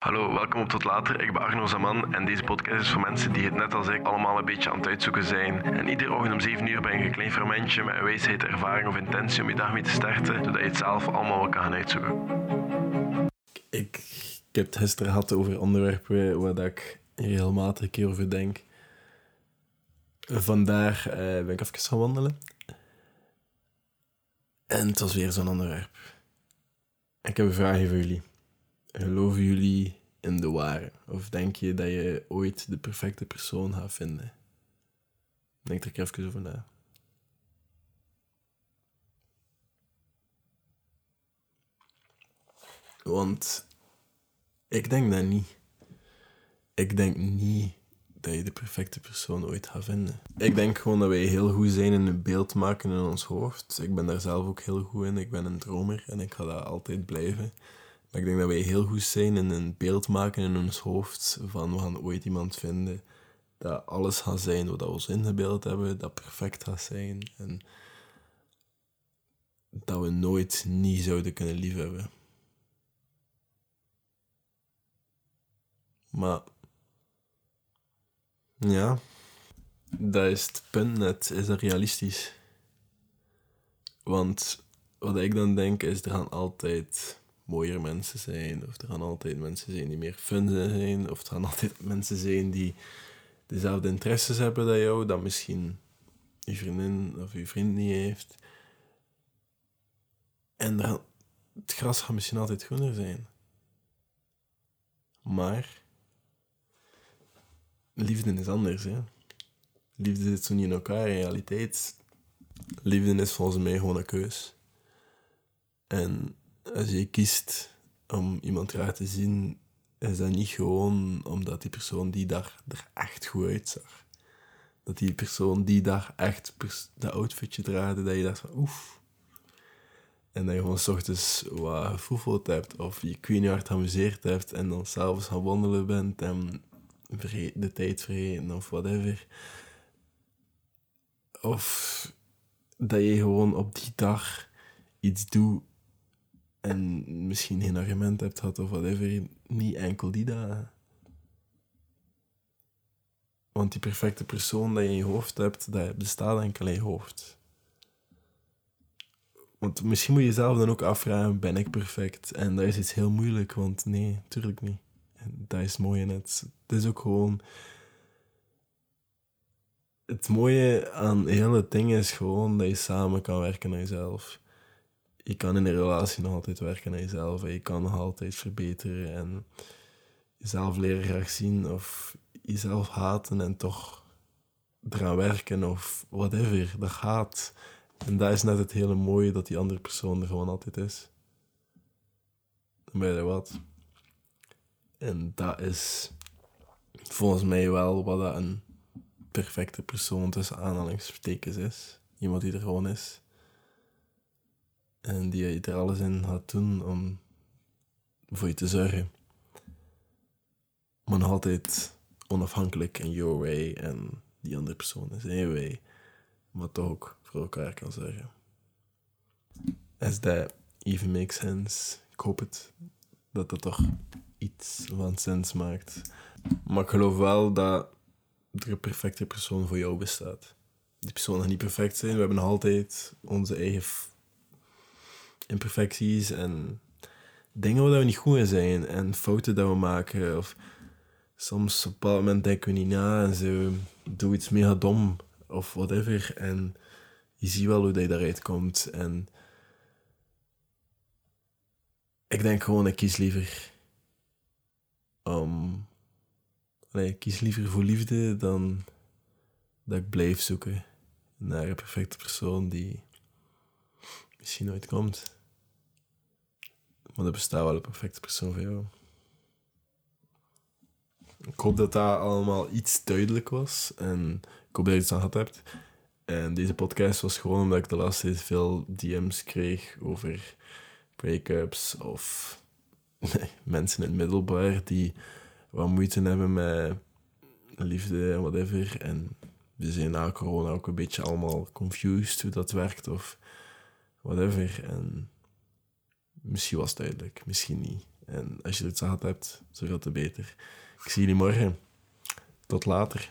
Hallo, welkom op Tot Later. Ik ben Arno Zaman en deze podcast is voor mensen die het net als ik allemaal een beetje aan het uitzoeken zijn. En iedere ochtend om 7 uur ben ik een klein fermentje met een wijsheid, ervaring of intentie om je dag mee te starten, zodat je het zelf allemaal wel kan gaan uitzoeken. Ik, ik heb het gisteren gehad over onderwerpen waar ik regelmatig een keer over denk. Vandaag eh, ben ik even gaan wandelen. En het was weer zo'n onderwerp. Ik heb een vraagje voor jullie. Geloven jullie in de ware? Of denk je dat je ooit de perfecte persoon gaat vinden? Denk er even over na. Want ik denk dat niet. Ik denk niet dat je de perfecte persoon ooit gaat vinden. Ik denk gewoon dat wij heel goed zijn in een beeld maken in ons hoofd. Ik ben daar zelf ook heel goed in. Ik ben een dromer en ik ga dat altijd blijven. Maar ik denk dat wij heel goed zijn in een beeld maken in ons hoofd van we gaan ooit iemand vinden dat alles gaat zijn wat we ons ingebeeld hebben, dat perfect gaat zijn en dat we nooit niet zouden kunnen liefhebben. Maar ja, dat is het punt net. Is dat realistisch? Want wat ik dan denk is, er gaan altijd mooiere mensen zijn. Of er gaan altijd mensen zijn die meer fun zijn. Of er gaan altijd mensen zijn die dezelfde interesses hebben dan jou. Dat misschien je vriendin of je vriend niet heeft. En dan, het gras gaat misschien altijd groener zijn. Maar liefde is anders, hè. Liefde zit zo niet in elkaar, in realiteit. Liefde is volgens mij gewoon een keus. En als je kiest om iemand raar te zien, is dat niet gewoon omdat die persoon die dag er echt goed uitzag. Dat die persoon die dag echt dat outfitje draagde, dat je dacht van oef. En dat je gewoon s ochtends wat gevoeld hebt, of je je hard geamuseerd hebt, en dan s'avonds gaan wandelen bent en de tijd vergeten of whatever. Of dat je gewoon op die dag iets doet en misschien geen argument hebt gehad of whatever, niet enkel die dagen. Want die perfecte persoon dat je in je hoofd hebt, dat bestaat enkel in je hoofd. Want misschien moet je jezelf dan ook afvragen, ben ik perfect? En dat is iets heel moeilijk, want nee, natuurlijk niet. En dat is het mooie net. Het is ook gewoon... Het mooie aan hele dingen is gewoon dat je samen kan werken aan jezelf je kan in een relatie nog altijd werken aan jezelf. En je kan nog altijd verbeteren en jezelf leren graag zien of jezelf haten en toch eraan werken of whatever. Dat gaat. En dat is net het hele mooie dat die andere persoon er gewoon altijd is. Dan ben je wat. En dat is volgens mij wel wat een perfecte persoon tussen aanhalingstekens is. Iemand die er gewoon is. En die je er alles in gaat doen om voor je te zorgen. Maar nog altijd onafhankelijk in your way en die andere persoon is in way. Maar toch ook voor elkaar kan zorgen. As that even makes sense. Ik hoop het. Dat dat toch iets van sens maakt. Maar ik geloof wel dat er een perfecte persoon voor jou bestaat. Die persoon gaat niet perfect zijn. We hebben altijd onze eigen imperfecties en dingen waar we niet goed in zijn en fouten dat we maken. Of soms op een bepaald moment denken we niet na en ze doen iets mega dom of whatever. En je ziet wel hoe dat je daaruit komt. En ik denk gewoon, ik kies liever nee, ik kies liever voor liefde dan dat ik blijf zoeken naar een perfecte persoon die misschien nooit komt. Maar er bestaat wel een perfecte persoon voor jou. Ik hoop dat dat allemaal iets duidelijk was. En ik hoop dat je iets aan gehad hebt. En deze podcast was gewoon omdat ik de laatste tijd veel DM's kreeg over breakups of mensen in het middelbaar die wat moeite hebben met liefde en whatever. En we zijn na corona ook een beetje allemaal confused hoe dat werkt of whatever. En misschien was het duidelijk, misschien niet. En als je het gehad hebt, zoveel te beter. Ik zie jullie morgen. Tot later.